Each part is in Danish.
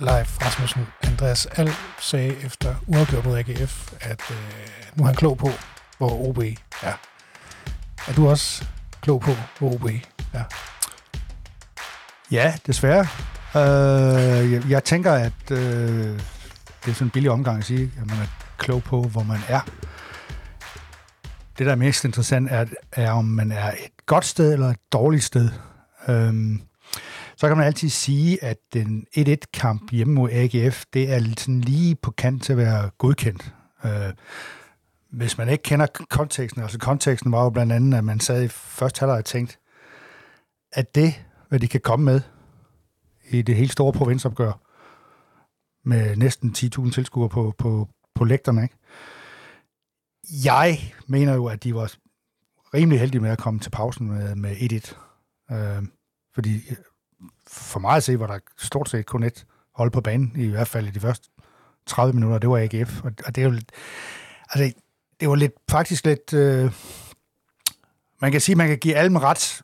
Leif Rasmussen. Andreas Al sagde efter uafgjort mod AGF, at øh, nu er han klog på, hvor OB er. Er du også klog på, hvor OB er? Ja, desværre. Øh, jeg, jeg tænker, at øh, det er sådan en billig omgang at sige, at man er klog på, hvor man er. Det, der er mest interessant, er, er om man er et godt sted eller et dårligt sted. Øhm, så kan man altid sige, at den 1-1-kamp hjemme mod AGF, det er sådan lige på kant til at være godkendt. Øh, hvis man ikke kender konteksten, altså konteksten var jo blandt andet, at man sad i første halvleg og tænkte, at det, hvad de kan komme med i det helt store provinsopgør, med næsten 10.000 tilskuere på, på, på lægterne, ikke? Jeg mener jo, at de var rimelig heldige med at komme til pausen med, med 1-1. Øh, fordi for mig at se, var der stort set kun et hold på banen, i hvert fald i de første 30 minutter, det var AGF. Og, og det er jo lidt, altså, det var lidt, faktisk lidt, øh, man kan sige, man kan give Alm ret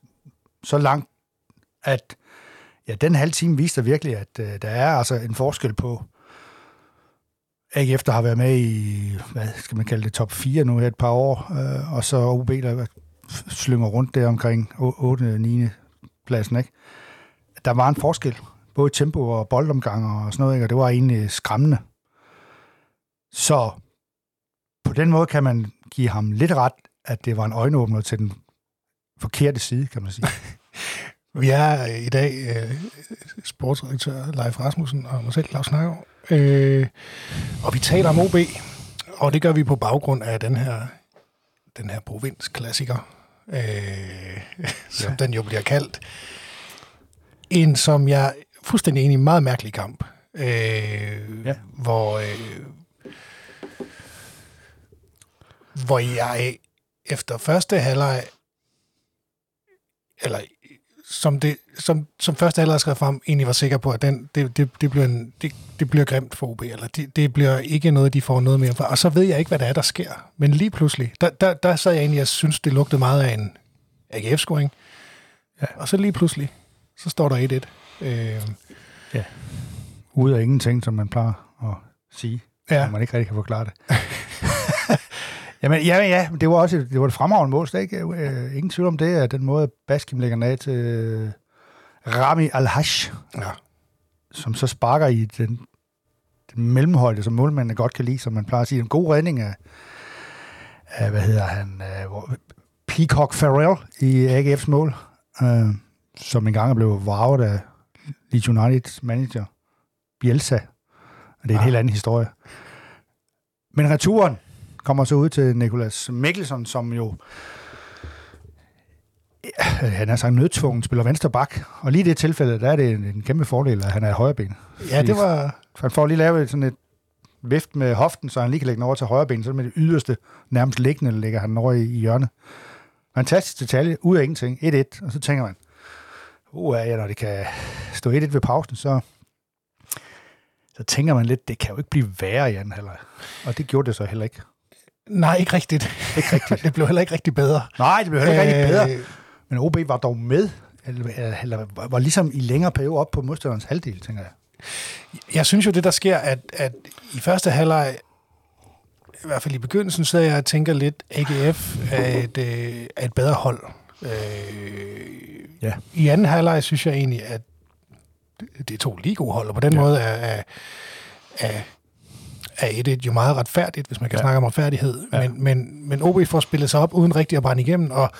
så langt, at ja, den halve time viste virkelig, at øh, der er altså en forskel på AGF, der har været med i, hvad skal man kalde det, top 4 nu her et par år, øh, og så OB, der slynger rundt der omkring 8. 9. pladsen, ikke? Der var en forskel, både tempo og boldomgang og sådan noget, ikke? og det var egentlig skræmmende. Så på den måde kan man give ham lidt ret, at det var en øjenåbner til den forkerte side, kan man sige. Vi er i dag øh, sportsredaktør Leif Rasmussen og mig selv, Claus Snakker. Øh, og vi taler om OB, og det gør vi på baggrund af den her, den her provinsklassiker, øh, som ja. den jo bliver kaldt. En, som jeg er fuldstændig enig i, meget mærkelig kamp. Øh, ja. Hvor... Øh, hvor jeg efter første halvleg, eller som, det, som, som første halvleg skrev frem, egentlig var sikker på, at den, det, det, det, bliver en, det, det bliver grimt for OB, eller det, det bliver ikke noget, de får noget mere for. Og så ved jeg ikke, hvad det er, der sker. Men lige pludselig, der, der, der sad jeg egentlig, jeg synes, det lugtede meget af en AGF-scoring. Ja. Og så lige pludselig, så står der 1-1. Øh, ja. Ude af ingenting, som man plejer at sige, ja. man ikke rigtig kan forklare det. Jamen, ja, ja, det var også det var et fremragende mål, ikke? Uh, ingen tvivl om det, at den måde, Baskim lægger ned til uh, Rami al ja. som så sparker i den, den mellemhøjde, som målmændene godt kan lide, som man plejer at sige. En god redning af, af hvad hedder han, uh, Peacock Farrell i AGF's mål, uh, som engang blev varvet af Leeds Uniteds manager, Bielsa. Og det er en ja. helt anden historie. Men returen, kommer så ud til Nikolas Mikkelsen, som jo han er sagt nødtvungen, spiller venstre bak. Og lige i det tilfælde, der er det en, en kæmpe fordel, at han er højre ben. Ja, det var... Han får lige lavet sådan et vift med hoften, så han lige kan lægge den over til højre ben, så med det yderste, nærmest liggende, ligger han over i, i hjørnet. Fantastisk detalje, ud af ingenting, 1-1, og så tænker man, uh, ja, når det kan stå 1-1 ved pausen, så, så tænker man lidt, det kan jo ikke blive værre i anden halvleg. Og det gjorde det så heller ikke. Nej, ikke rigtigt. Ikke rigtigt. det blev heller ikke rigtig bedre. Nej, det blev heller ikke rigtig bedre. Øh, Men OB var dog med, eller, eller var ligesom i længere periode op på modstanderens halvdel, tænker jeg. Jeg synes jo, det der sker, at, at i første halvleg, i hvert fald i begyndelsen, så jeg tænker lidt, AGF er et, øh, er et bedre hold. Øh, ja. I anden halvleg synes jeg egentlig, at det er to lige gode hold, og på den ja. måde er, er, er er et jo meget retfærdigt, hvis man kan ja. snakke om retfærdighed. Ja. Men, men, men OB får spillet sig op uden rigtig at brænde igennem, og,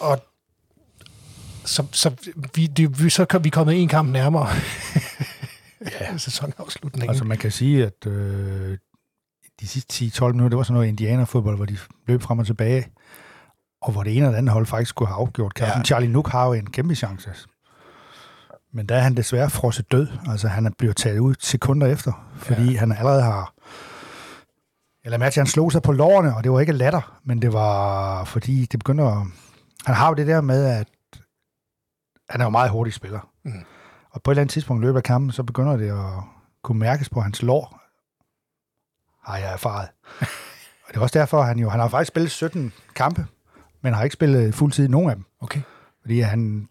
og så, så vi, det, vi, så kan vi kommet en kamp nærmere ja. sæsonafslutningen. Altså man kan sige, at øh, de sidste 10-12 minutter, det var sådan noget indianerfodbold, hvor de løb frem og tilbage, og hvor det ene eller andet hold faktisk skulle have afgjort kampen. Ja. Charlie Nook har jo en kæmpe chance. Men der er han desværre frosset død. Altså, han er blevet taget ud sekunder efter, fordi ja. han allerede har... Eller med han slog sig på lårene, og det var ikke latter, men det var fordi, det begynder at... Han har jo det der med, at han er jo meget hurtig spiller. Mm. Og på et eller andet tidspunkt i løbet af kampen, så begynder det at kunne mærkes på hans lår. Har jeg erfaret. og det er også derfor, han jo... Han har faktisk spillet 17 kampe, men har ikke spillet fuldtid nogen af dem. Okay. Fordi han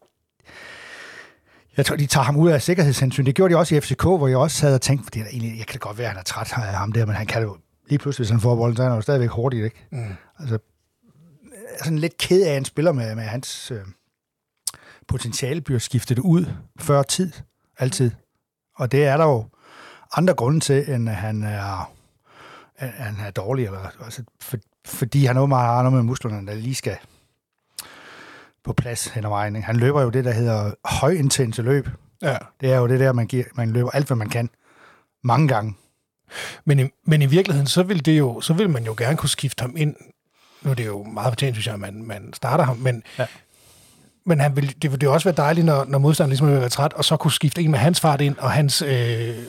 Jeg tror, de tager ham ud af sikkerhedshensyn. Det gjorde de også i FCK, hvor jeg også havde tænkt, fordi egentlig, jeg kan da godt være, at han er træt af ham der, men han kan jo lige pludselig, hvis han får bolden, så er han jo stadigvæk hurtigt, ikke? Mm. Altså, jeg er sådan lidt ked af, at en spiller med, med hans øh, potentiale bliver skiftet ud før tid, altid. Og det er der jo andre grunde til, end at han er, at han er dårlig, eller, altså, for, fordi han åbenbart har noget med musklerne, der lige skal på plads hen ad vejen. Han løber jo det, der hedder højintense løb. Ja. Det er jo det der, man, giver, man løber alt, hvad man kan. Mange gange. Men i, men i virkeligheden, så vil, det jo, så vil man jo gerne kunne skifte ham ind. Nu er det jo meget fortjent, synes jeg, at man, man starter ham, men, Ja. men han vil, det vil det også være dejligt, når, når modstanderen ligesom vil være træt, og så kunne skifte en med hans fart ind, og hans, øh,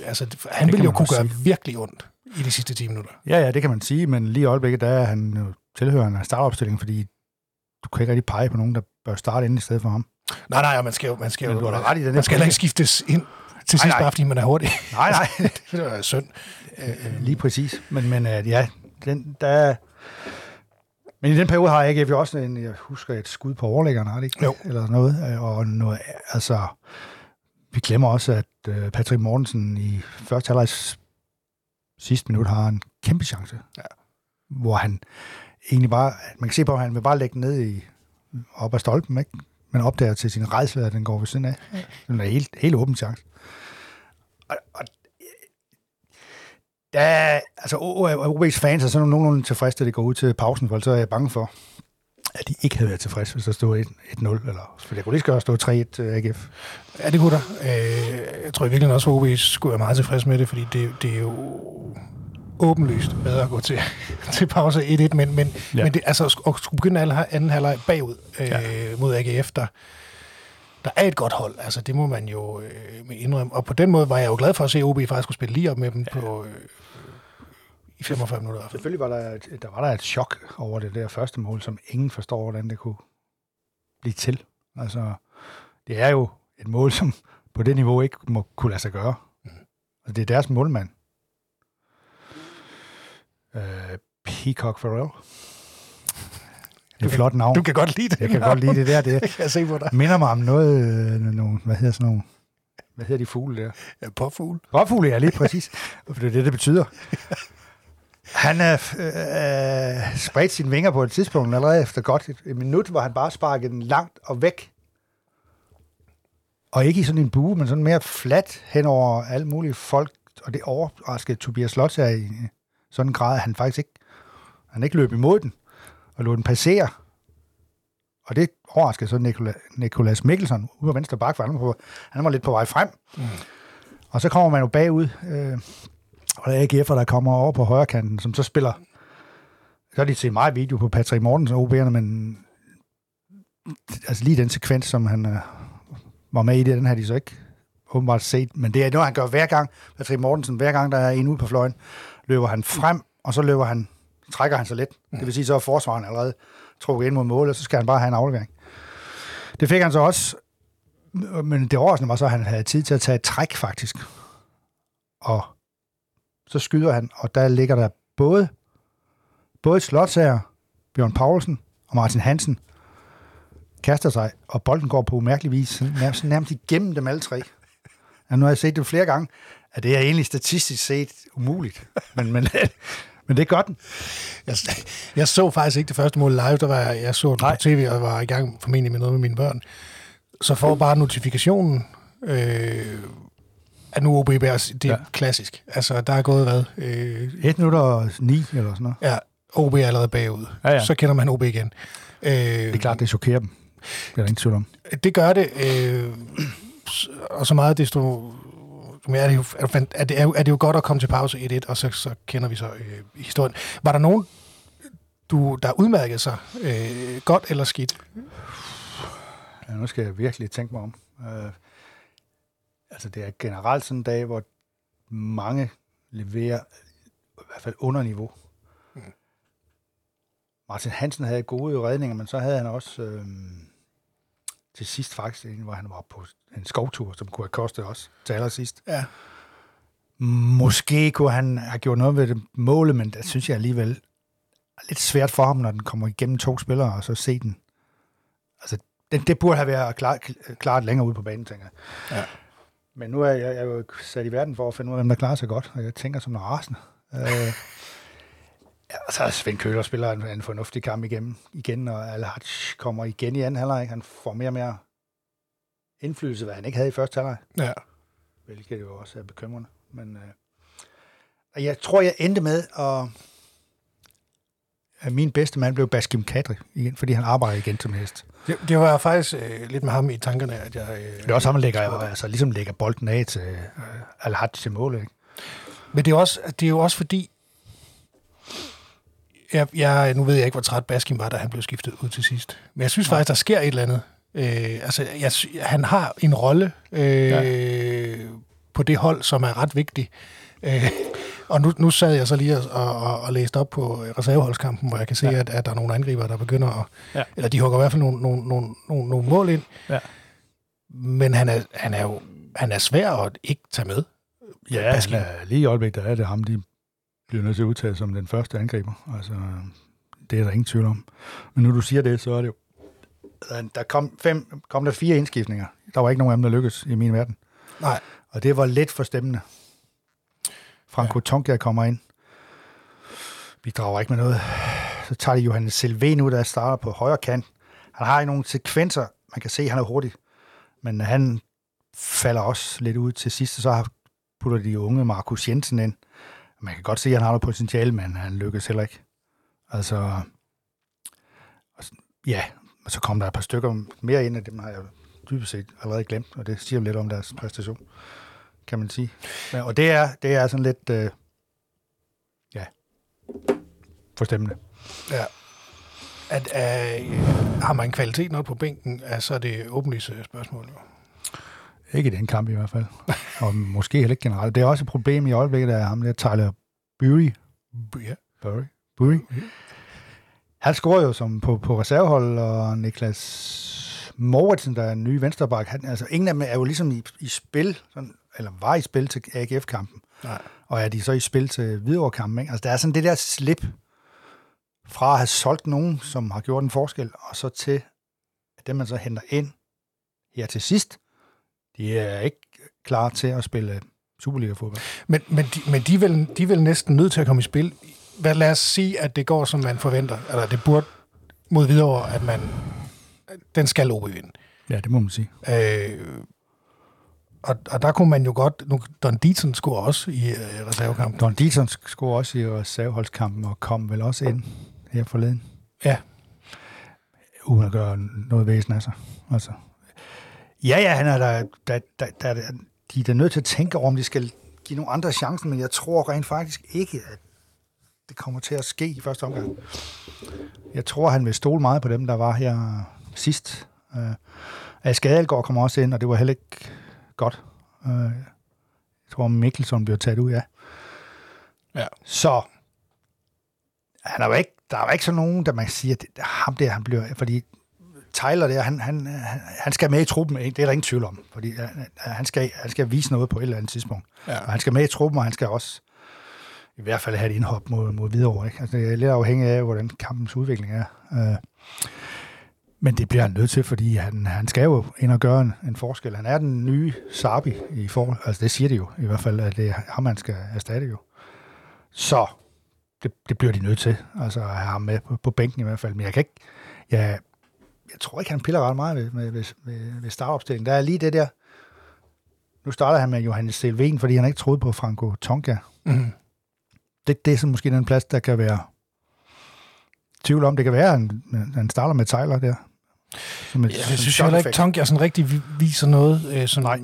altså, han Det vil jo kunne også gøre sige. virkelig ondt i de sidste 10 minutter. Ja, ja, det kan man sige, men lige i øjeblikket, der er han jo tilhørende af startopstillingen, fordi du kan ikke rigtig pege på nogen, der bør starte ind i stedet for ham. Nej, nej, man skal jo, man skal jo, da ret i den man skal heller ikke skiftes ind til sidst, Nej, nej. bare fordi man er hurtig. Nej, nej, det er synd. Øh, lige præcis. Men, men øh, ja, den, der... Men i den periode har AGF jo også en, jeg husker et skud på overlæggeren, har det ikke? Jo. Eller noget. øh, Og noget, altså, vi glemmer også, at øh, Patrick Mortensen i første halvlejs sidste minut har en kæmpe chance. Ja. Hvor han egentlig bare, man kan se på, at han vil bare lægge den ned i, op ad stolpen, ikke? Men opdager til sin rejse, at den går ved siden af. Den er helt, helt åben chance. Og, og der, altså OB's fans er sådan nogenlunde tilfredse, da det går ud til pausen, for så er jeg bange for, at de ikke havde været tilfredse, hvis der stod 1 1-0, eller for det kunne lige godt stå 3-1 til AGF. Ja, det kunne der. Øh, jeg tror i virkeligheden også, at OB skulle være meget tilfreds med det, fordi det, det er jo åbenlyst bedre at gå til, til pause 1-1, men, men, Ja. men det, altså, at skulle begynde alle anden halvleg bagud øh, Ja. ja. mod AGF, der, der er et godt hold. Altså, det må man jo øh, indrømme. Og på den måde var jeg jo glad for at se, at OB faktisk skulle spille lige op med dem ja. på, øh, i 45 minutter. Selvfølgelig var der, et, der var der et chok over det der første mål, som ingen forstår, hvordan det kunne blive til. Altså, det er jo et mål, som på det niveau ikke må kunne lade sig gøre. Og det er deres målmand. Øh, Peacock Farrell. Det er et flot navn. Du kan godt lide det. Jeg kan godt lide det der. Det Det kan jeg se på dig. minder mig om noget, øh, nogle, hvad hedder sådan nogle, hvad hedder de fugle der? Ja, påfugl. Råfugle, ja, lige præcis. For det er det, det betyder. Han er øh, spredt sine vinger på et tidspunkt, allerede efter godt et, et minut, hvor han bare sparkede den langt og væk. Og ikke i sådan en bue, men sådan mere flat hen over alle mulige folk. Og det overraskede Tobias her i sådan en grad, at han faktisk ikke, han ikke løb imod den og lod den passere. Og det overraskede så Nikola, Nikolas Mikkelsen ude på venstre bak, for han var, på, han var lidt på vej frem. Mm. Og så kommer man jo bagud, øh, og der er AGF'er, der kommer over på højre kanten, som så spiller, så har de set meget video på Patrick Mortensen og OB'erne, men altså lige den sekvens, som han øh, var med i det, den har de så ikke åbenbart set, men det er noget, han gør hver gang, Patrick Mortensen, hver gang der er en ude på fløjen, løber han frem, og så løber han, trækker han sig lidt. Det vil sige, så er forsvaren allerede trukket ind mod mål, og så skal han bare have en aflevering. Det fik han så også, men det overraskende var så, at han havde tid til at tage et træk, faktisk. Og så skyder han, og der ligger der både, både Slotsager, Bjørn Paulsen og Martin Hansen kaster sig, og bolden går på umærkelig vis nærmest, nærmest igennem dem alle tre. Ja, nu har jeg set det flere gange, at det er egentlig statistisk set umuligt. Men, men, men det gør den. Jeg, jeg så faktisk ikke det første mål live, der var jeg, jeg så det Nej. på tv, og var i gang formentlig med noget med mine børn. Så får bare notifikationen, øh, at nu OB er, det er Ja. klassisk. Altså, der er gået hvad? Øh, 1 minutter og 9 eller sådan noget. ja, OB er allerede bagud. Ja, ja. Så kender man OB igen. Øh, Det er klart, det chokerer dem. Det er der ingen tvivl om. Det gør det, øh, og så meget desto mere er det, jo, er, det, er det jo godt at komme til pause 1-1, og så, så kender vi så øh, historien. Var der nogen, du, der udmærkede sig øh, godt eller skidt? Ja, nu skal jeg virkelig tænke mig om. Øh, altså, det er generelt sådan en dag, hvor mange leverer i hvert fald under niveau. Mm. Martin Hansen havde gode redninger, men så havde han også øh, til sidst faktisk en, hvor han var på en skovtur, som kunne have kostet os til allersidst. Ja. Måske kunne han have gjort noget ved det måle, men det synes jeg alligevel er lidt svært for ham, når den kommer igennem to spillere, og så se den. Altså, det, det burde have været klart, klart længere ude på banen, tænker jeg. Ja. Men nu er jeg, jeg er jo sat i verden for at finde ud af, hvem der klarer sig godt, og jeg tænker som noget rasende. Øh, ja, og så er Svend Køller spiller en, en fornuftig kamp igen, igen og Alhaj kommer igen i anden halvleg. Han får mere og mere indflydelse, hvad han ikke havde i første halvleg, Ja. hvilket jo også er bekymrende. Men øh, jeg tror, jeg endte med at min bedste mand blev Baskim Kadri igen, fordi han arbejder igen som hest. Det, det var faktisk øh, lidt med ham i tankerne, at jeg... Øh, Det er også ham, der lægger, altså, ligesom lægger bolden af til øh, Al-Haj til mål. Ikke? Men det er, også, det er jo også fordi... Jeg, jeg, nu ved jeg ikke, hvor træt Baskin var, da han blev skiftet ud til sidst. Men jeg synes faktisk, der sker et eller andet. Øh, altså, jeg, han har en rolle øh, ja. på det hold, som er ret vigtig. Øh, og nu, nu sad jeg så lige og, og, og læste op på øh, reserveholdskampen, hvor jeg kan se, ja. at, at der er nogle angriber, der begynder at... Ja. Eller de hugger i hvert fald nogle, nogle, nogle, nogle, nogle mål ind. Ja. Men han er, han er jo han er svær at ikke tage med. Ja, Baskin. han er, lige i øjeblikket, der er det ham, de bliver nødt til at udtage som den første angriber. Altså, det er der ingen tvivl om. Men nu du siger det, så er det jo... Der- Der kom, fem, kom der fire indskiftninger. Der var ikke nogen af dem, der lykkedes i min verden. Nej. Og det var lidt for stemmende. Franco ja. Tonka kommer ind. Vi drager ikke med noget. Så tager de Johannes Silven ud, der starter på højre kant. Han har nogle sekvenser. Man kan se, at han er hurtig. Men han falder også lidt ud til sidst, og så har- putter de unge Markus Jensen ind. Man kan godt se, at han har noget potentiale, men han lykkes heller ikke. Altså, ja, og så kom der et par stykker mere ind, og dem har jeg dybest set allerede glemt, og det siger lidt om deres præstation, kan man sige. Men, og det er, det er sådan lidt, øh, ja, forstemmende. Ja. At, øh, har man kvalitet nok på bænken, så er det åbenlyse spørgsmål. Jo. Ikke i den kamp i hvert fald. Og måske heller ikke generelt. Det er også et problem i øjeblikket, af ham der Tyler Bury. Ja. Bury. Bury. Han scorer jo som på, på reservehold, og Niklas Moritsen, der er en ny vensterbak, han, altså ingen af dem er jo ligesom i, i spil, sådan, eller var i spil til AGF-kampen, Nej. og er de så i spil til Hvidovre-kampen. Ikke? Altså der er sådan det der slip fra at have solgt nogen, som har gjort en forskel, og så til at dem, man så henter ind her til sidst, de er ikke klar til at spille Superliga-fodbold. Men, men, de, men de, er vel, de er vel næsten nødt til at komme i spil. Hvad, lad os sige, at det går, som man forventer. Eller det burde mod videre, at man den skal OB vinde. Ja, det må man sige. Øh, og, og der kunne man jo godt... Nu, Don Dietzen scorer også i øh, reservekampen. Don Dietzen scorer også i reserveholdskampen og kom vel også ind her forleden. Ja. Uden at gøre noget væsen af sig. Altså. Ja, ja, han er der, der, der, der, der, de er da nødt til at tænke over, om de skal give nogle andre chancer, men jeg tror rent faktisk ikke, at det kommer til at ske i første omgang. Jeg tror, han vil stole meget på dem, der var her sidst. Uh, Aske Adelgaard kommer også ind, og det var heller ikke godt. Uh, jeg tror, Mikkelsen bliver taget ud, ja. Ja. Så han er jo ikke, der er jo ikke sådan nogen, der man kan sige, at det, ham der, han bliver, fordi Tyler der, han, han, han- skal med i truppen, ikke? det er der ingen tvivl om, fordi han, han, skal, han skal vise noget på et eller andet tidspunkt. Ja. Og han skal med i truppen, og han skal også i hvert fald have et indhop mod, mod Hvidovre. Ikke? Altså, det er lidt afhængigt af, hvordan kampens udvikling er. Øh, men det bliver han nødt til, fordi han, han skal jo ind og gøre en, en forskel. Han er den nye Sabi i forhold. Altså det siger de jo i hvert fald, at det er ham, man skal erstatte jo. Så det, det bliver de nødt til. Altså at have ham med på, på bænken i hvert fald. Men jeg kan ikke... Jeg, jeg tror ikke, han piller ret meget ved, med, ved, ved, ved startopstillingen. Der er lige det der... Nu starter han med Johannes Selven, fordi han ikke troede på Franco Tonka. Mm. Det, det er sådan måske den plads, der kan være tvivl om. Det kan være, at han, han starter med Tyler der. Som et, Ja, det synes jeg heller ikke. Tonk, jeg sådan rigtig vi- viser noget, øh, som, Nej.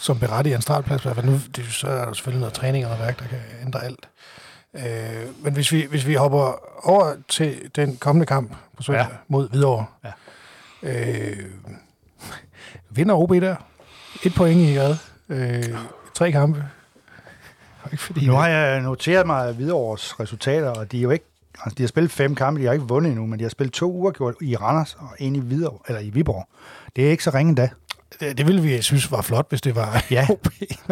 som berettiger en startplads. For nu, det, så er der selvfølgelig noget træning og noget værk, der kan ændre alt. Øh, men hvis vi, hvis vi hopper over til den kommende kamp på søndag ja. Mod Hvidovre. Ja. Øh, vinder OB der. Et point i hvad? Øh, tre kampe. Ikke fordi Nu har jeg noteret mig Hvidovres resultater, og de er jo ikke Altså, de har spillet fem kampe, de har ikke vundet endnu, men de har spillet to uger gjort i Randers og en i Hvidovre, eller i Viborg. Det er ikke så ringe da. det, det ville vi synes var flot, hvis det var Ja. OB.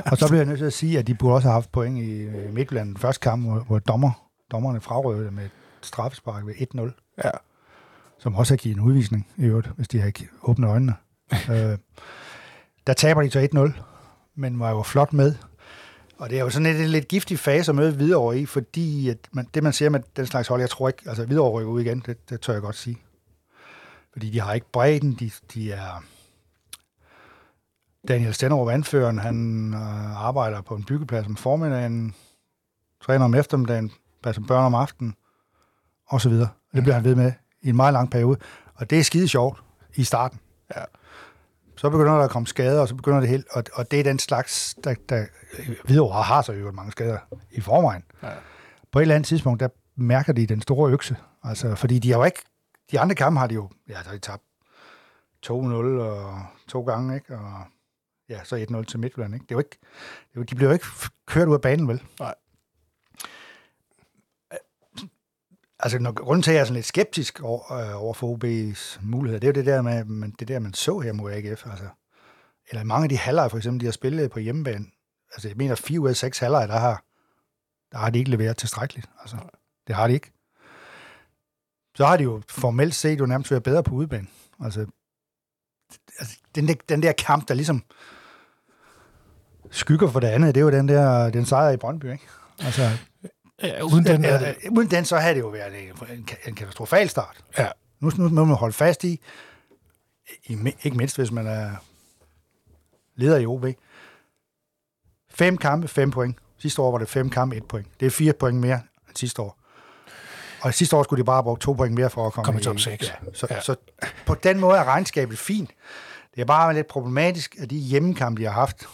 Og så bliver jeg nødt til at sige, at de burde også have haft point i Midtjylland den første kamp, hvor, hvor dommer, dommerne frarøvede med et straffespark ved 1-0. Ja. som også har givet en udvisning, i øvrigt, hvis de har ikke åbnet øjnene. øh, der taber de så 1-0, men var jo flot med. Og det er jo sådan en, en lidt giftig fase at møde Hvidovre i, fordi at man, det, man ser med den slags hold, jeg tror ikke, altså Hvidovre rykker ud igen, det, det tør jeg godt sige. Fordi de har ikke bredden, de, de er... Daniel Stenderup, anføreren, han øh, arbejder på en byggeplads om formiddagen, træner om eftermiddagen, passer børn om aftenen, og så videre. Og det bliver han ved med i en meget lang periode. Og det er skide sjovt i starten. Ja. Så begynder der at komme skader, og så begynder det helt, og, og det er den slags, der, der Hvidovre har så jo mange skader i forvejen. Ja. På et eller andet tidspunkt, der mærker de den store økse. Altså, fordi de har jo ikke, de andre kampe har de jo, ja, der har de tabt 2-0 og to gange, ikke? Og ja, så 1-0 til Midtjylland, ikke? Det er jo ikke, er de bliver jo ikke kørt ud af banen, vel? Nej. Altså, når, grunden til, at jeg er sådan lidt skeptisk over, øh, over for OB's muligheder, det er jo det der, med, man, det der man så her mod AGF. Altså, eller mange af de halvleje, for eksempel, de har spillet på hjemmebane. Altså, jeg mener, fire ud af seks halvleje, der har, der har de ikke leveret tilstrækkeligt. Altså, det har de ikke. Så har de jo formelt set jo nærmest været bedre på udebane. Altså, altså den, der, den der kamp, der ligesom skygger for det andet, det er jo den der den sejr i Brøndby, ikke? Altså, Ja, uden den er det... øh, uden den, så havde det jo været en, en, katastrofal start. Ja. Nu, nu må man holde fast i, i, ikke mindst hvis man er leder i OB. Fem kampe, fem point. Sidste år var det fem kampe, et point. Det er fire point mere end sidste år. Og sidste år skulle de bare bruge to point mere for at komme, Komme i top seks. Ja, så, Ja. så på den måde er regnskabet fint. Det er bare lidt problematisk, at de hjemmekampe, de har haft,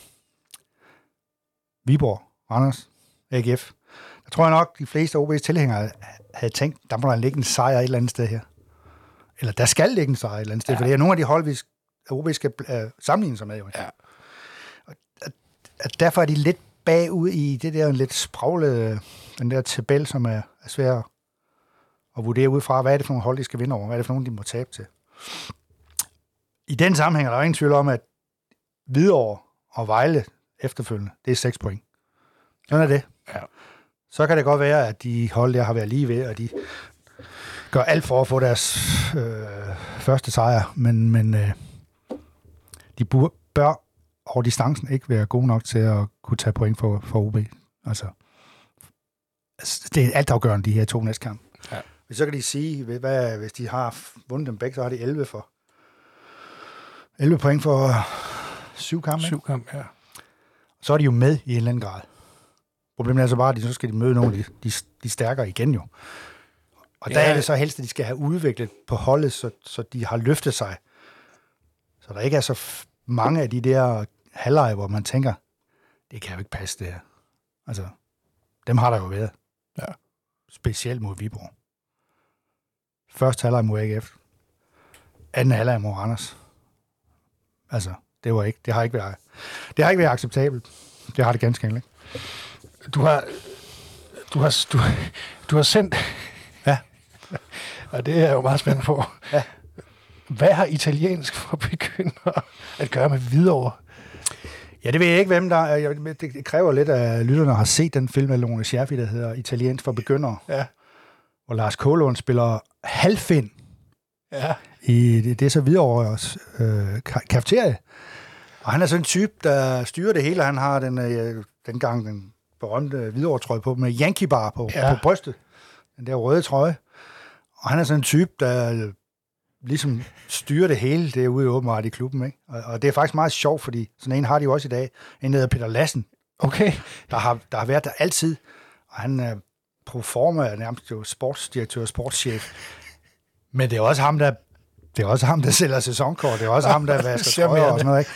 Viborg, Randers, AGF, der tror jeg nok, de fleste OB's tilhængere havde tænkt, der må der ligge en sejr et eller andet sted her. Eller der skal ligge en sejr et eller andet sted, ja. for det er nogle af de hold, vi OB skal øh, sammenligne sig med. Jo. Ja. Og, at, at derfor er de lidt bagud i det der lidt spraglede, den der tabel, som er, er svær at vurdere ud fra, hvad er det for nogle hold, de skal vinde over, hvad er det for nogle, de må tabe til. I den sammenhæng er der jo ingen tvivl om, at Hvidovre og Vejle efterfølgende, det er 6 point. Sådan er det. Så kan det godt være, at de hold der har været lige ved, og de gør alt for at få deres øh, første sejr, men, men øh, de bur, bør over distancen ikke være gode nok til at kunne tage point for, for OB. Altså, altså, det er altafgørende, de her to næste kampe. Ja. Hvis så kan de sige, hvad- hvis de har vundet dem begge, så har de 11 for 11 point for syv kampe. Syv kamp, ja. så er de jo med i en eller anden grad. Problemet er så bare, at de, så skal de møde nogle af de, de, de stærkere igen jo. Og der Ja. er det så helst, at de skal have udviklet på holdet, så, så de har løftet sig. Så der ikke er så mange af de der halvleje, hvor man tænker, det kan jo ikke passe det her. Altså, dem har der jo været. Ja. Specielt mod Viborg. Første halvleg mod AGF. Anden halvleg mod Randers. Altså, det var ikke, det har ikke været, det har ikke været acceptabelt. Det har det ganske enkelt ikke. Du har, du har, du, du har sendt... Ja. Og det er jeg jo meget spændt på. Ja. Hvad har italiensk for begyndere at gøre med Hvidovre? Ja, det ved jeg ikke, hvem der er. Det kræver lidt, at lytterne har set den film af Lone Scherfi, der hedder Italiensk for begyndere, Ja. hvor Lars Kålund spiller halvfind Ja. i det, det er så videre øh, ka- kafeterie. Og han er sådan en type, der styrer det hele. Han har den, øh, dengang den berømte hvidovre trøje på med Yankee Bar på, Ja. på brystet. Den der røde trøje. Og han er sådan en type, der øh, ligesom styrer det hele derude åbenbart i klubben. Ikke? Og, og det er faktisk meget sjovt, fordi sådan en har de jo også i dag. En der hedder Peter Lassen, Okay. der har, der har været der altid. Og han er pro forma er nærmest jo sportsdirektør og sportschef. Men det er også ham, der det er også ham, der sælger sæsonkort. Det er også ham, der vasker trøjer og sådan noget. Ikke?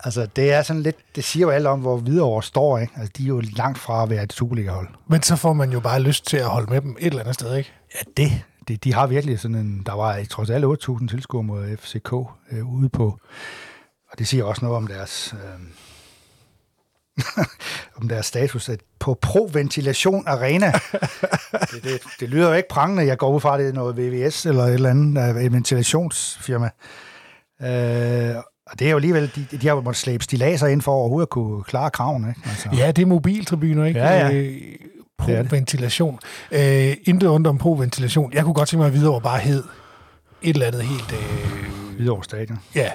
Altså, det er sådan lidt, det siger jo alt om, hvor Hvidovre står, ikke? Altså, de er jo langt fra at være et Superliga-hold. Men så får man jo bare lyst til at holde med dem et eller andet sted, ikke? Ja, det, det, de har virkelig sådan en, der var trods alt 8.000 tilskuere mod FCK øh, ude på, og det siger også noget om deres, øh, om deres status, at på Pro Ventilation Arena, det, det, det lyder jo ikke prangende, jeg går ud fra, det er noget VVS eller et eller andet, et ventilationsfirma. Øh, og det er jo alligevel, de, de har jo måttet slæbe stilaser ind for overhovedet at kunne klare kraven, ikke? Altså, Ja, det er mobiltribuner, ikke? Ja, ja. Øh, Det det. Pro-ventilation. Øh, intet ondt om pro-ventilation. Jeg kunne godt tænke mig at vide over bare hed. et eller andet helt... Øh, Hvidovre Stadion. ja.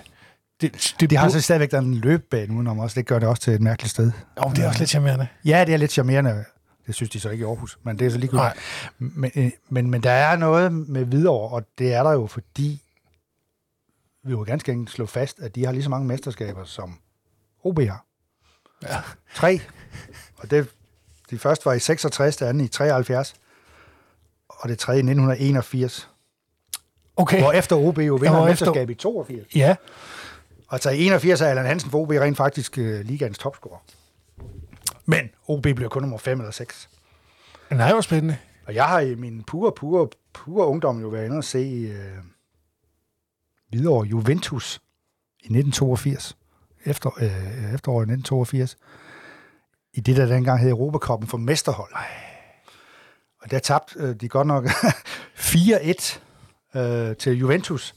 Det, det, De har så stadigvæk en løbebane udenom også. Det gør det også til et mærkeligt sted. Oh, det er også lidt charmerende. Ja, det er lidt charmerende. Det synes de så ikke i Aarhus, men det er så lige Nej. men, øh, men, men der er noget med Hvidovre, og det er der jo, fordi vi jo ganske enkelt slå fast, at de har lige så mange mesterskaber, som OB har. Ja. Tre. Og det, de første var i 66, det andet i 73, og det tredje i 1981. Okay. Hvor efter OB jo vinder efter- mesterskab i 82. Ja. Og så i 81 er Allan Hansen for OB rent faktisk uh, ligaens topscorer. Men OB bliver kun nummer 5 eller 6. Nej, hvor spændende. Og jeg har i min pure, pure, pure ungdom jo været inde og se øh, videre Juventus i 1982. Efter, øh, efteråret 1982. I det, der dengang hed Europakoppen for mesterhold. Og der tabte øh, de godt nok 4-1 øh, til Juventus.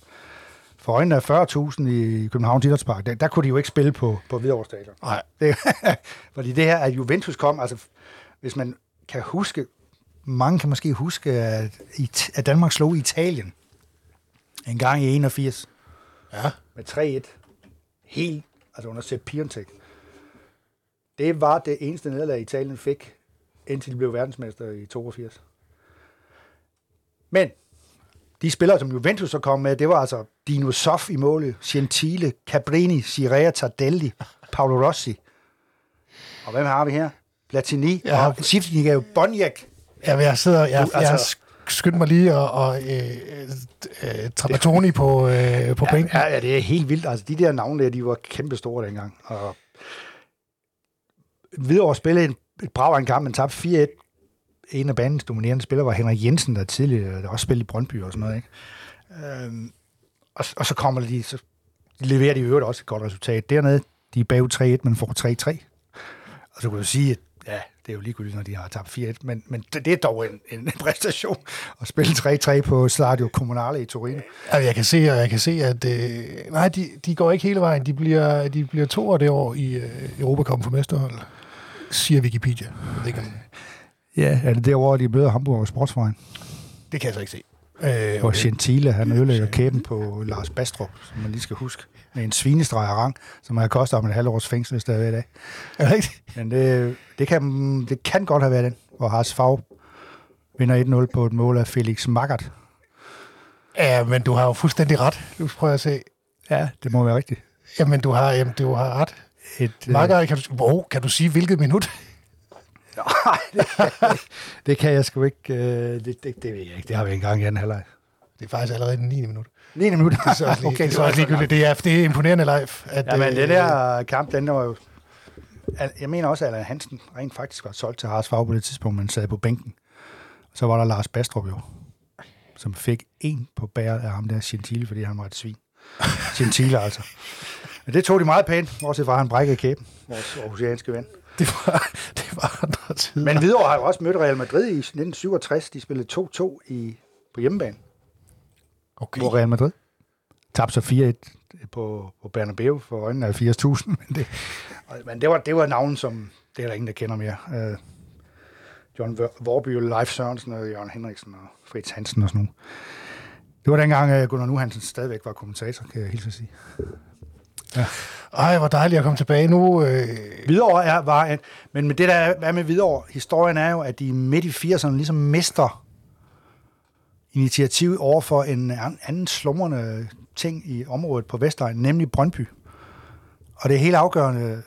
For øjnene af 40.000 i København Idrætspark. Der, der kunne de jo ikke spille på, på Hvidovre Stadion. Nej. Det, fordi det her, at Juventus kom, altså hvis man kan huske, mange kan måske huske, at, at Danmark slog Italien en gang i 81 Ja. med 3-1. Helt, altså under Sepp Piontek. Det var det eneste nederlag, Italien fik, indtil de blev verdensmester i 82. Men de spillere, som Juventus så kom med, det var altså Dino Soff i målet, Gentile, Cabrini, Cirea Tardelli, Paolo Rossi. Og hvem har vi her? Platini Ja. ja. og Sifniga Boniek. Ja, men jeg sidder... Jeg, Du, altså- jeg har skyndt mig lige og, og øh, øh, Trapattoni på, øh, på Ja, bænken. ja, ja, det er helt vildt. Altså, de der navne der, de var kæmpe store dengang. Og Hvidovre spillede en, et brav af en kamp, men tabte 4-1. En af bandens dominerende spillere var Henrik Jensen, der tidligere der også spillede i Brøndby og sådan noget. Ikke? Øhm, og, og, så kommer de, så leverer de i øvrigt også et godt resultat. Dernede, de er bagud 3-1, men får 3-3. Og så kunne du sige, at ja, det er jo ligegyldigt, når de har tabt 4-1, men, men det, det er dog en, en præstation at spille 3-3 på Stadio Comunale i Torino. Altså, jeg kan se, jeg kan se, at øh, nej, de, de går ikke hele vejen. De bliver, de bliver to år det år i øh, Europacupen for mesterhold, siger Wikipedia. Jeg ved ikke, om- Ja, er det derovre, de møder Hamburg og Sportsvejen? Det kan jeg så ikke se. Øh, Hvor Gentile, han ødelægger kæben på Lars Bastrup, som man lige skal huske, med en svinestreg af rang, som har kostet om et halvt års fængsel, hvis det er i dag. Er det? Men det, det, kan, det kan godt have været den, hvor Haas Fag vinder 1-0 på et mål af Felix Magath. Ja, men du har jo fuldstændig ret. Nu prøver jeg at se. Ja, det må være rigtigt. Jamen, du har, jamen, du har ret. Et, øh, Marker, kan du, wow, kan du sige, hvilket minut? Nej, det, kan- det kan jeg sgu ikke. Øh, det, det, det ved jeg ikke. Det har vi engang i anden halvleg. Det er faktisk allerede den 9. minut. 9 minutter. Det er så også, lige, okay, det er så også ligegyldigt. Det er, det er imponerende live. At, Ja, men øh, det der kamp, den var jo... Jeg mener også, at Allan Hansen rent faktisk var solgt til Haas Fag på det tidspunkt, man sad på bænken. Så var der Lars Bastrup jo, som fik en på bæret af ham der Gentile, fordi han var et svin. Gentile altså. Men det tog de meget pænt, bortset fra han brækkede kæben, vores aarhusianske ven. Det var, det var andre tider. Men Hvidovre har jo også mødt Real Madrid i 1967. De spillede 2-2 i, på hjemmebane. okay. Hvor Real Madrid tabte så 4-1 på, på Bernabeu for øjnene af 80.000. Men, det, men det, var, det var navn, som det er der ingen, der kender mere. Uh, John Vorby, Leif Sørensen og Jørgen Henriksen og Fritz Hansen og sådan noget. Det var dengang uh, Gunnar Nuhansen stadigvæk var kommentator, kan jeg hilse at sige. Ej, hvor dejligt at komme tilbage nu. Øh, Hvidovre er, var en, men med det der er med Hvidovre, historien er jo, at de midt i 80'erne ligesom mister initiativ over for en an- anden slumrende ting i området på Vestegn, nemlig Brøndby. Og det helt afgørende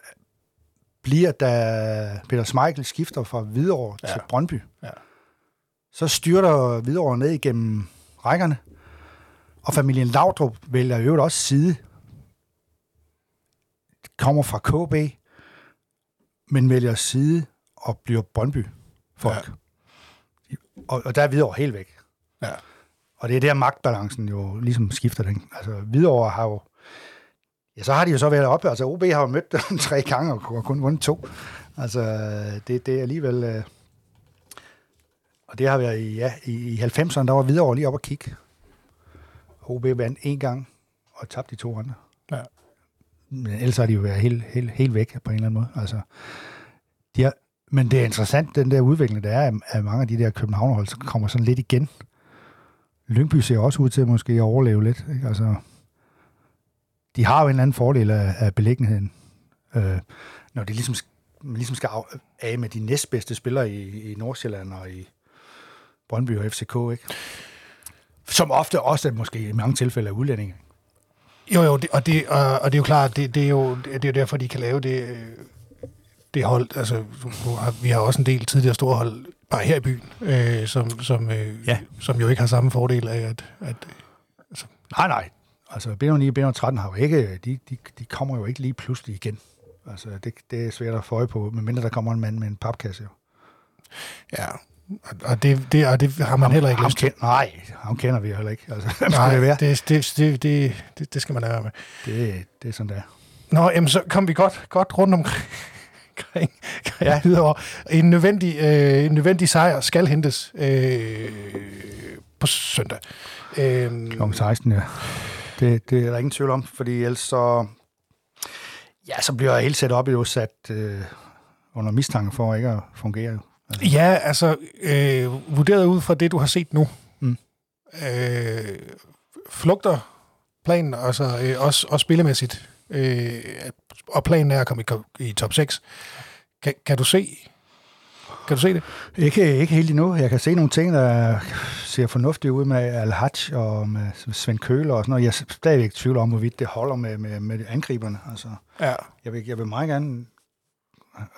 bliver, da Peter Smeichel skifter fra Hvidovre ja. Ja. til Brøndby. Ja. Så styrter Hvidovre ned igennem rækkerne, og familien Laudrup vælger i øvrigt også side. Kommer fra KB, men vælger side og bliver Brøndby-folk. Ja. Og, og der er Hvidovre helt væk. ja. Og det er der magtbalancen jo ligesom skifter den. Altså Hvidovre har jo... Ja, så har de jo så været oppe. Altså OB har jo mødt dem tre gange og kun vundet to. Altså det, det er alligevel... Øh, og det har været i, ja, i, i 90'erne, der var Hvidovre lige op og kigge. OB vandt en gang og tabte de to andre. Men ellers har de jo været helt, helt, helt væk på en eller anden måde. Altså, de har, men det er interessant, den der udvikling, der er at mange af de der københavnerhold, så kommer sådan lidt igen. Lyngby ser også ud til at måske at overleve lidt. Ikke? Altså, de har jo en eller anden fordel af, af beliggenheden. Øh, når de ligesom, ligesom skal af, af med de næstbedste spillere i, i Nordsjælland og i Brøndby og FCK, ikke? Som ofte også måske i mange tilfælde er udlændinge. Jo, jo, det, og, det, og, og det er jo klart, det, det, er jo det er derfor, de kan lave det, øh, det hold. Altså, vi har også en del tidligere store hold, bare her i byen, øh, som, som, øh, ja. som jo ikke har samme fordel af, at... at altså. Nej, nej. Altså, B9 og B13 har jo ikke, de, de, de kommer jo ikke lige pludselig igen. Altså, det, det er svært at få øje på, medmindre der kommer en mand med en papkasse. Jo. Ja, og det, det, og det har man ham, heller ikke lyst til. Nej, ham kender vi heller ikke. Altså, Nej, det, være? Det, det, det, det, det skal man lade med. Det, det er sådan, der. Nå, jamen, så kom vi godt, godt rundt omkring, ja. videre. En nødvendig, øh, en nødvendig sejr skal hentes øh, på søndag. Øh, Kl. 16, ja. Det, det er der ingen tvivl om, fordi ellers så, ja, så bliver hele setup jo sat øh, under mistanke for ikke at fungere. Altså. Ja, altså øh, vurderet ud fra det, du har set nu, mm. øh, flugter planen, altså øh, også, også spillemæssigt, øh, og planen er at komme i, i top 6. Kan, kan du se kan du se det? Ikke, ikke helt endnu. Jeg kan se nogle ting, der ser fornuftige ud med al og med Svend Køler og sådan noget. Jeg er stadigvæk i tvivl om, hvorvidt det holder med, med, med angriberne. Altså, ja. jeg, vil, jeg vil meget gerne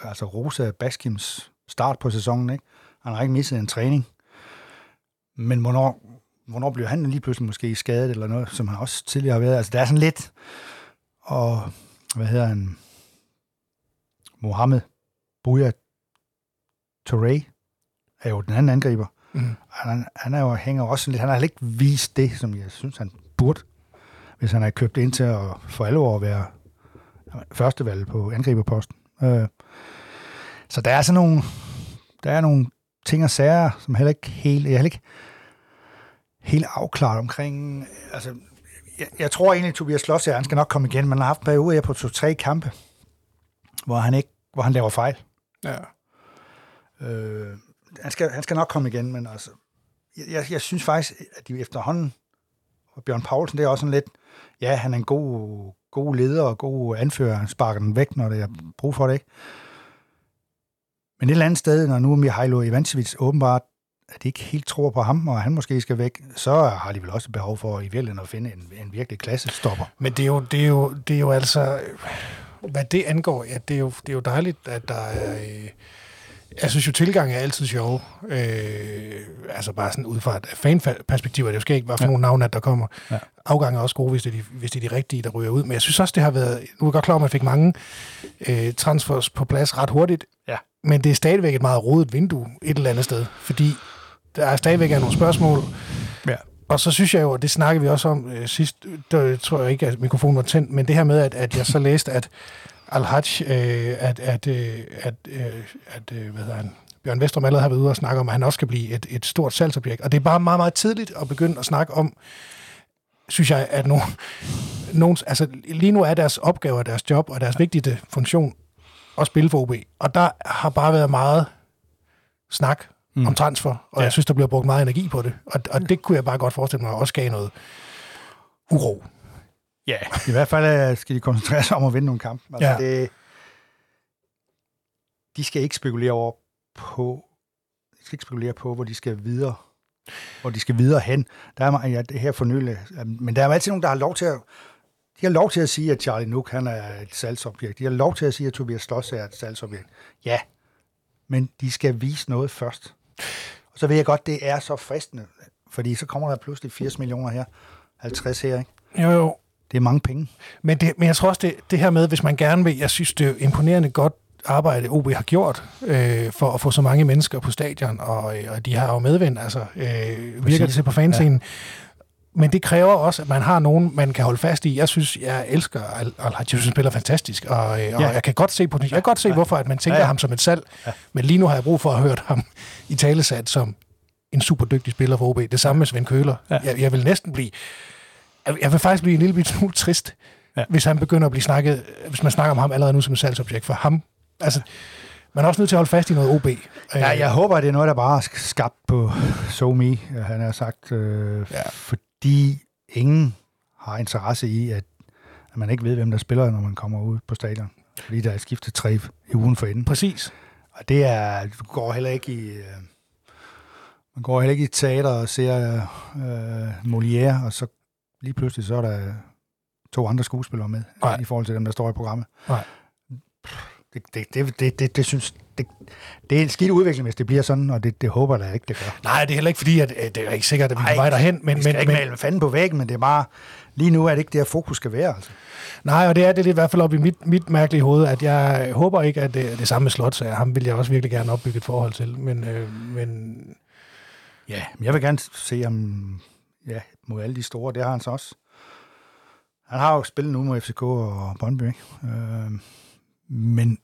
altså, rose Baskims start på sæsonen. Ikke? Han har ikke misset en træning. Men hvornår, hvornår bliver han lige pludselig måske skadet eller noget, som han også tidligere har været? Altså, der er sådan lidt... Og hvad hedder han? Mohammed Bouya Touré er jo den anden angriber. Mm. Han, han er jo, hænger også lidt, han har ikke vist det, som jeg synes, han burde, hvis han har købt ind til at for alle år være førstevalg på angriberposten. Øh, så der er sådan nogle, der er nogle ting og sager, som heller ikke helt, jeg heller ikke helt afklaret omkring, altså, jeg, jeg tror egentlig, at Tobias Sloss, han skal nok komme igen, men han har haft en periode her på to-tre kampe, hvor han ikke, hvor han laver fejl. Ja. Øh, han, skal, han skal nok komme igen, men altså, jeg, jeg, synes faktisk, at de efterhånden, og Bjørn Poulsen, det er også sådan lidt, ja, han er en god, god leder og god anfører, han sparker den væk, når det er brug for det, ikke? Men et eller andet sted, når nu Mihailo Ivancevic åbenbart, at de ikke helt tror på ham, og han måske skal væk, så har de vel også behov for i virkeligheden at finde en, en virkelig klassestopper. Men det er, jo, det, er jo, det er jo altså, hvad det angår, ja, det er jo, det er jo dejligt, at der er... Øh, jeg synes jo, tilgang er altid sjov. Øh, altså bare sådan ud fra et fanperspektiv, det skal ikke være for ja. nogle navne, der kommer. Ja. Afgange er også gode, hvis det, er de, hvis det er de rigtige, der ryger ud. Men jeg synes også, det har været... Nu er jeg godt klar, at man fik mange øh, transfers på plads ret hurtigt. Ja. Men det er stadigvæk et meget rodet vindue et eller andet sted. Fordi der er stadigvæk er nogle spørgsmål. Ja. Og så synes jeg jo, og det snakkede vi også om øh, sidst, der tror jeg ikke, at mikrofonen var tændt, men det her med, at, at jeg så læste, at Al-Hajj, øh, at, at, øh, at, øh, at øh, hvad hedder han, Bjørn Vestrøm allerede har været ude og snakke om, at han også skal blive et, et stort salgsobjekt. Og det er bare meget, meget tidligt at begynde at snakke om, synes jeg, at nogen, nogen, altså lige nu er deres opgave, deres job og deres vigtigste funktion at spille for OB. Og der har bare været meget snak mm. om transfer, og ja. jeg synes, der bliver brugt meget energi på det. Og, og det kunne jeg bare godt forestille mig også gav noget uro. Ja, i hvert fald øh, skal de koncentrere sig om at vinde nogle kampe. Altså, ja. det, de skal ikke spekulere over på, de skal ikke spekulere på, hvor de skal videre hvor de skal videre hen. Der er ja, det her for nylig, men der er altid nogen, der har lov til at de har lov til at sige, at Charlie Nook han er et salgsobjekt. De har lov til at sige, at Tobias Sloss er et salgsobjekt. Ja, men de skal vise noget først. Og så ved jeg godt, det er så fristende, fordi så kommer der pludselig 80 millioner her, 50 her, ikke? Jo, jo. Det er mange penge. Men, det, men jeg tror også, det, det her med, hvis man gerne vil, jeg synes, det er imponerende godt arbejde, OB har gjort øh, for at få så mange mennesker på stadion, og, øh, og de har jo medvind, altså øh, virker det til på fanscenen. Ja. Men det kræver også, at man har nogen, man kan holde fast i. Jeg synes, jeg elsker al al synes, han spiller fantastisk, og, øh, og ja. jeg kan godt se, på, jeg kan godt se, hvorfor at man tænker ja, ja. ham som et salg. Ja. Men lige nu har jeg brug for at hørt ham i talesat som en super dygtig spiller for OB. Det samme med Svend Køler. Ja. Jeg, jeg vil næsten blive jeg vil faktisk blive en lille smule trist, ja. hvis han begynder at blive snakket, hvis man snakker om ham allerede nu som et salgsobjekt for ham. Altså, Man er også nødt til at holde fast i noget OB. Ja, jeg håber, at det er noget, der bare er skabt på SoMe, han har sagt, øh, Ja. ja. Fordi ingen har interesse i, at, at man ikke ved, hvem der spiller, når man kommer ud på stadion. Fordi der er skiftet tre i ugen for enden. Præcis. Og det er, du går heller ikke i, øh, man går heller ikke i teater og ser øh, Molière, og så lige pludselig så er der to andre skuespillere med, Nej. i forhold til dem, der står i programmet. Nej. Det, det, det, det, det, det synes, det, det er en skidt udvikling, hvis det bliver sådan, og det, det håber jeg ikke, det gør. Nej, det er heller ikke fordi, at øh, det er ikke sikkert, at vi er på vej derhen. Men, Vi skal men, ikke male fanden på væggen, men det er bare, lige nu er det ikke der, fokus skal være. Altså. nej, og det er det i hvert fald op i mit, mit mærkelige hoved, at jeg håber ikke, at det er det samme med Slot, så ham vil jeg også virkelig gerne opbygge et forhold til. Men, øh, men Ja, men jeg vil gerne se ham ja, mod alle de store. Det har han så også. Han har jo spillet nu mod FCK og Brøndby, ikke? Øh, men øh,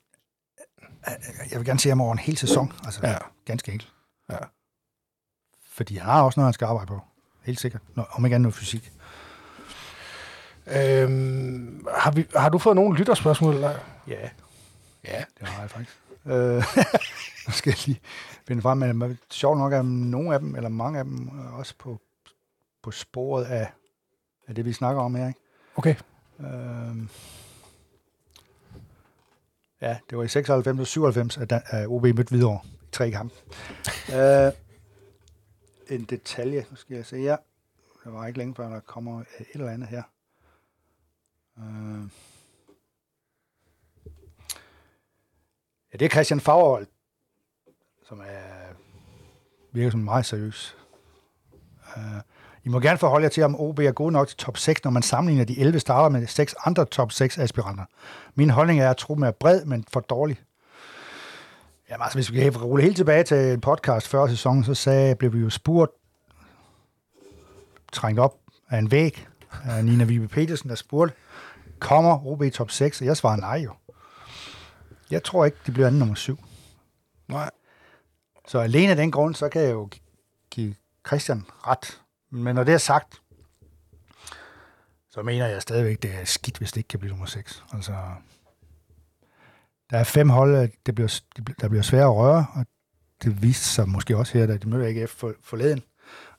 jeg vil gerne se ham over en hel sæson. Altså, Ja. ganske enkelt. Ja. Fordi han har også noget, han skal arbejde på. Helt sikkert. Nå, om ikke andet noget fysik. Øhm, har, vi, har du fået nogle lytterspørgsmål? Eller? Ja, Ja. det har jeg faktisk. Øh, nu skal jeg lige finde frem, men sjovt nok er nogle af dem, eller mange af dem, øh, også på, på sporet af, af det, vi snakker om her. Ikke? Okay. Øhm. Ja, det var i 96 og 97, at, OB mødte videre i tre kampe. øh, en detalje, nu skal jeg se her. Det var ikke længe før, der kommer et eller andet her. Øh. Ja, det er Christian Fagerholt, som er, virker som meget seriøs. Øh, I må gerne forholde jer til, om OB er god nok til top 6, når man sammenligner de 11 starter med seks andre top 6 aspiranter. Min holdning er, at truppen er bred, men for dårlig. Jamen altså, hvis vi kan rulle helt tilbage til en podcast før sæsonen, så sagde, blev vi jo spurgt, trængt op af en væg, af Nina Vibe Petersen, der spurgte, kommer OB top 6? Og jeg svarede nej jo. Jeg tror ikke, de bliver anden nummer 7. Nej. Så alene af den grund, så kan jeg jo gi- give Christian ret. Men når det er sagt, så mener jeg stadigvæk, det er skidt, hvis det ikke kan blive nummer 6. Altså, der er fem hold, det bliver, de bliver- der bliver svære at røre, og det viste sig måske også her, da de mødte AGF for, forleden.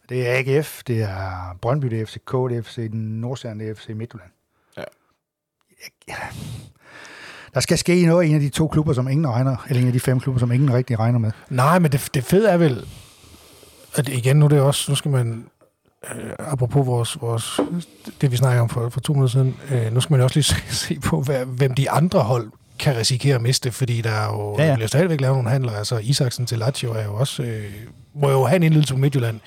Det er AGF, det er Brøndby, det er FCK, det er FC Nordsjælland, det er FC Midtjylland. Ja. Jeg- Der skal ske noget i en af de to klubber, som ingen regner, eller en af de fem klubber, som ingen rigtig regner med. Nej, men det, det fede er vel, at igen, nu er det også, nu skal man, øh, apropos vores, vores, det vi snakker om for, for to minutter siden, øh, nu skal man også lige se, se på, hvad, hvem de andre hold kan risikere at miste, fordi der er jo, ja, Ja, ja. bliver stadigvæk lavet nogle handler. Altså Isaksen til Lazio er jo også, øh, må jo have en indlydelse på Midtjylland.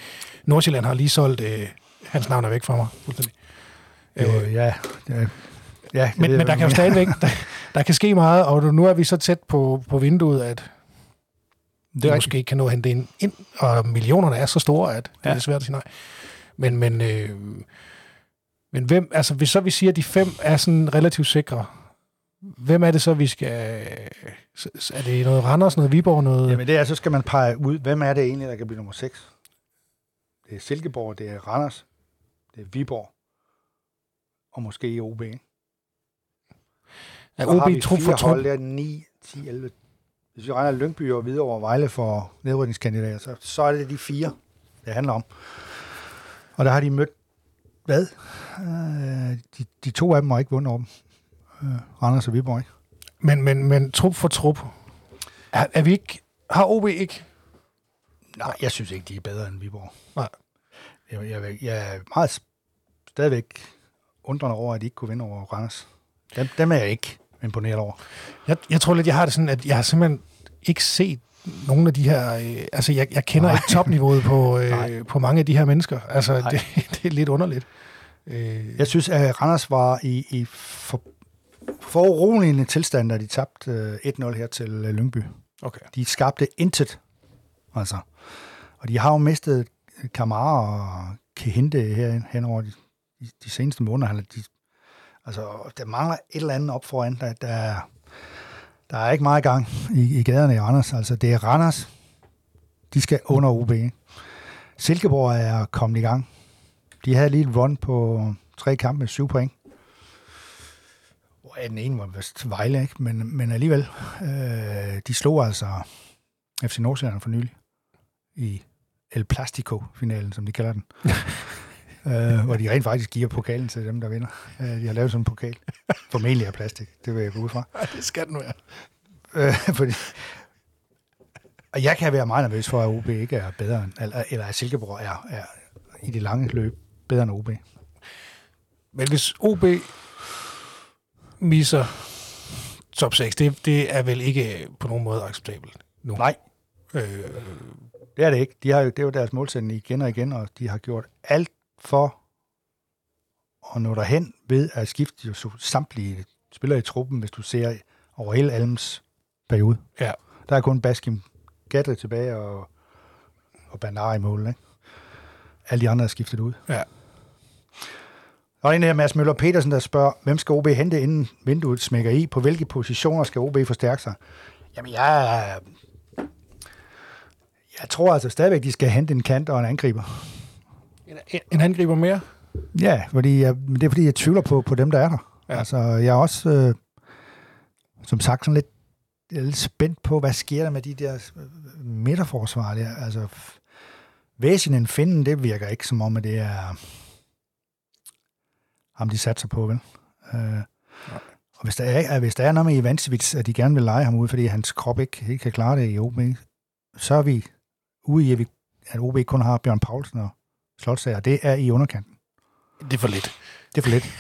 Nordsjælland har lige solgt, øh, hans navn er væk fra mig, fuldstændig. Jo, Øh, ja, ja, ja, men, men der kan jo stadigvæk, der, der kan ske meget, og nu er vi så tæt på, på vinduet, at det de måske kan nå at hente ind, ind, og millionerne er så store, at det. Ja. er svært at sige nej. Men, men, øh, men hvem, altså hvis så vi siger, at de fem er sådan relativt sikre, hvem er det så, vi skal... s- Er det noget Randers, noget Viborg, noget... Jamen det er, så skal man pege ud, hvem er det egentlig, der kan blive nummer 6? Det er Silkeborg, det er Randers, det er Viborg, og måske OB. ikke? er Så har vi OB trup for trup? hold, der er 9, 10, 11. Hvis vi regner Lyngby og videre over Vejle for nedrykningskandidater, så, så er det de fire, det handler om. Og der har de mødt, hvad? Øh, de, de to af dem har ikke vundet over dem. Øh, Randers og Viborg, ikke? Men, men, men trup for trup. Er, er vi ikke... Har OB ikke... Nej, jeg synes ikke, de er bedre end Viborg. Nej. Jeg, jeg, jeg er meget stadigvæk undrende over, at de ikke kunne vinde over Randers. Dem, dem er jeg ikke imponeret over. Jeg, jeg tror lidt, jeg har det sådan, at jeg har simpelthen ikke set nogle af de her... Øh, altså, jeg, jeg kender Nej. ikke topniveauet på, øh, Nej. på mange af de her mennesker. Altså, Nej. det, det er lidt underligt. Øh, Jeg synes, at Randers var i, i for, foruroligende tilstand, da de tabte øh, 1-0 her til øh, Lyngby. okay. De skabte intet. Altså. Og de har jo mistet Kamara og Kehinde her hen over de, de, de seneste måneder. Er- De, altså, der mangler et eller andet op foran. Der, der, er- der er ikke meget gang i, i gaderne i Randers. Altså, det er Randers. De skal under OB. Silkeborg er kommet i gang. De havde lige et run på tre kampe med syv point. Hvor Ja, den ene var vist Vejle, ikke? Men, men alligevel, øh, de slog altså FC Nordsjælland for nylig i El Plastico-finalen, som de kalder den. øh, hvor de rent faktisk giver pokalen til dem, der vinder. Øh, de har lavet sådan en pokal. Formentlig af plastik, det vil jeg gå ud fra. Ej, det skal den være. Øh, fordi, og jeg kan være meget nervøs for, at OB ikke er bedre, end, eller, eller at Silkeborg er, er i det lange løb bedre end OB. Men hvis OB misser top 6, det, det er vel ikke på nogen måde acceptabelt nu? Nej, Øh, det er det ikke. De har jo, det er jo deres målsætning igen og igen, og de har gjort alt for at nå derhen ved at skifte jo så- samtlige spillere i truppen, hvis du ser over hele Alms periode. ja. Der er kun Baskim Gadri tilbage og, og Bandar i mål. Ikke? Alle de andre er skiftet ud. Ja. Og en her Mads Møller Petersen, der spørger, hvem skal OB hente, inden vinduet smækker i? På hvilke positioner skal OB forstærke sig? Jamen, jeg, jeg tror altså stadigvæk, de skal hente en kant og en angriber. En, en angriber mere? Ja, fordi jeg, det er fordi, jeg tvivler på, på dem, der er der. Ja. Altså, jeg er også, øh, som sagt, sådan lidt, jeg er lidt spændt på, hvad sker der med de der øh, midterforsvar der. Altså, Væsinen Finden, det virker ikke som om, at det er ham, de satser på, vel? Øh, og hvis der, er, hvis der er noget med Ivancevich, at de gerne vil lege ham ud, fordi hans krop ikke, ikke kan klare det i OB, så er vi ude i, at, vi, at OB kun har Bjørn Paulsen og Slotsager. Det er i underkanten. Det er for lidt. Det er for lidt.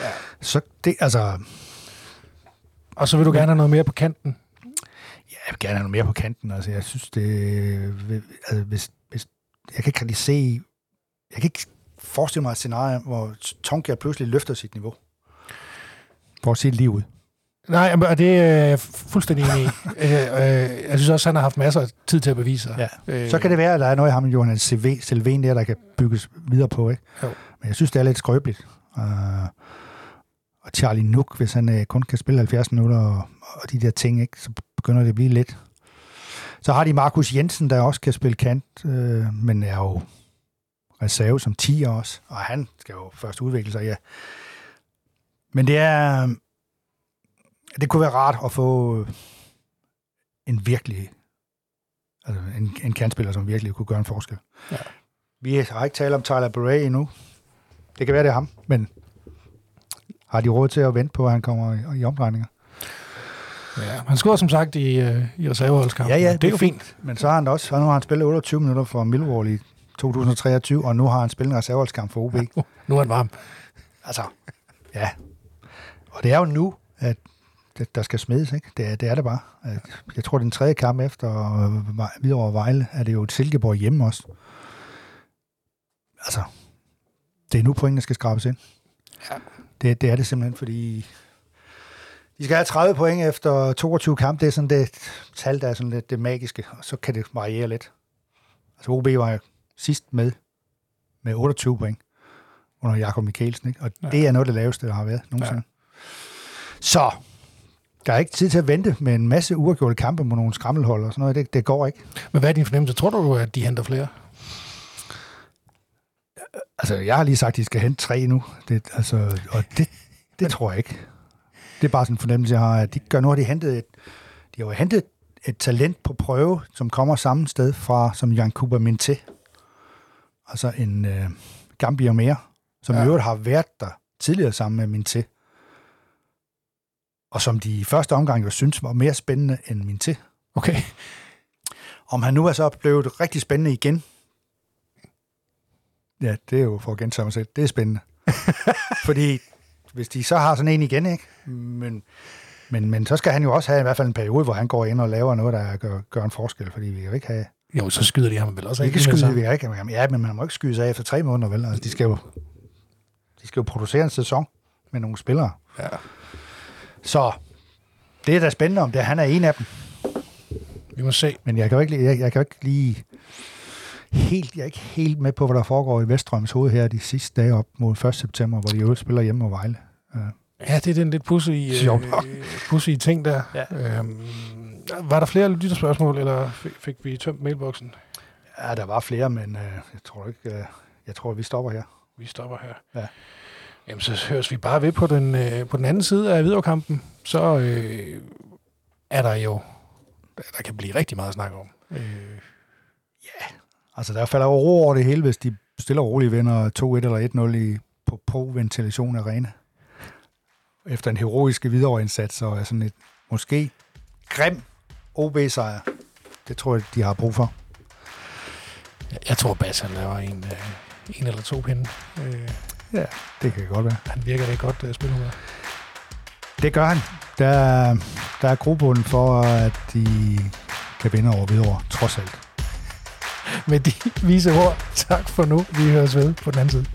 Ja. Så det, altså, Og så vil du gerne have noget mere på kanten? ja, jeg vil gerne have noget mere på kanten. Altså, jeg synes, det, altså, hvis, hvis, jeg kan ikke rigtig se, jeg kan ikke forestille mig et scenarie, hvor Tonka pludselig løfter sit niveau. For at se lige ud. Nej, men- og det er jeg fuldstændig enig i. øh, øh, jeg synes også, han har haft masser af tid til at bevise sig. Ja. Øh, Så kan det være, at der er noget af ham, Johan CV, Selven der, der kan bygges videre på. Ikke? Jo. Men jeg synes, det er lidt skrøbeligt. Uh, og Charlie Nook, hvis han uh, kun kan spille 70 minutter og, og de der ting, ikke, så begynder det at blive lidt. Så har de Markus Jensen, der også kan spille kant, uh, men er jo reserve som 10 også, og han skal jo først udvikle sig, ja. Men det er... Det kunne være rart at få en virkelig Altså en, en kantspiller, som virkelig kunne gøre en forskel. Ja. Vi har ikke talt om Tyler Beret endnu. Det kan være, det er ham, men har de råd til at vente på, at han kommer i, i omdrejninger? Ja, han scorede som sagt i, øh, i reserveholdskampen. Ja, ja, det er jo fint. Men så har han også, nu har han spillet 28 minutter for Millwall i 2023, og nu har han spillet en reserveholdskamp for OB. Ja. Nu er han varm. Altså, ja. Og det er jo nu, at det, der skal smides, ikke? Det, er- det er det bare. At, jeg tror, den tredje kamp efter øh, Hvidovre Vejle, er det jo et Silkeborg hjemme også. Altså, det er nu pointene skal skrabes ind. Ja. Det, det er det simpelthen, fordi de skal have 30 point efter 22 kampe. Det er sådan det tal, der er sådan lidt det magiske, og så kan det variere lidt. Altså OB var sidst med med 28 point under Jakob Mikkelsen, ikke? og ja. det er noget af det laveste, der har været nogensinde. Ja. Så, der er ikke tid til at vente med en masse uafgjorte kampe mod nogle skrammelhold og sådan noget. Det, det går ikke. Men hvad er din fornemmelse? Tror du, at de henter flere? Altså, jeg har lige sagt, at de skal hente tre nu. Det, altså, og det, det tror jeg ikke. Det er bare sådan en fornemmelse, jeg har. At de gør nu, har de hentet et, de har jo hentet et talent på prøve, som kommer samme sted fra, som Jan Kuba Minté. Altså en øh, Gambier mere, som Ja. i øvrigt har været der tidligere sammen med Minté. Og som de i første omgang jo synes var mere spændende end Minté. Okay. Om han nu er så blevet rigtig spændende igen. Ja, det er jo for at gentage mig selv. Det er spændende. Fordi hvis de så har sådan en igen, ikke? Men, men, men så skal han jo også have i hvert fald en periode, hvor han går ind og laver noget, der gør, gør en forskel. Fordi vi kan jo ikke have... Jo, så skyder de ham vel også ikke kan lige med skyde, det vi ikke, ja, men man må ikke skyde sig af efter tre måneder, vel? Altså, de skal jo, de skal jo producere en sæson med nogle spillere. Ja. Så det er da spændende, om det er, han er en af dem. Vi må se. Men jeg kan jo ikke, jeg, jeg kan jo ikke lige helt, jeg er ikke helt med på, hvad der foregår i Vestrøms hoved her de sidste dage op mod 1. september, hvor de jo spiller hjemme og Vejle. Uh, Ja, det er den lidt pussy, øh, pussy ting der. Ja. Øhm, var der flere lytterspørgsmål, eller fik, fik vi tømt mailboksen? ja, der var flere, men uh, jeg tror ikke, uh, jeg tror, vi stopper her. Vi stopper her. Ja. Jamen, så høres vi bare ved på den, øh, på den anden side af videokampen. Så øh, er der jo... Der kan blive rigtig meget at snakke om. Øh, Altså, der falder jo ro over det hele, hvis de stille og roligt vinder 2-1 eller 1-0 i, på Pro Ventilation Arena. Efter en heroisk videoindsats og sådan et måske grim OB-sejr. Det tror jeg, de har brug for. jeg- jeg tror, Bas han laver en, øh, en eller to pinde. Øh, Ja, det kan godt være. han virker det godt øh, spilhumør. Det gør han. Der, er- der er grobunden for, at de kan vinde over Hvidovre, trods alt. Med de vise ord, tak for nu. Vi høres ved på den anden side.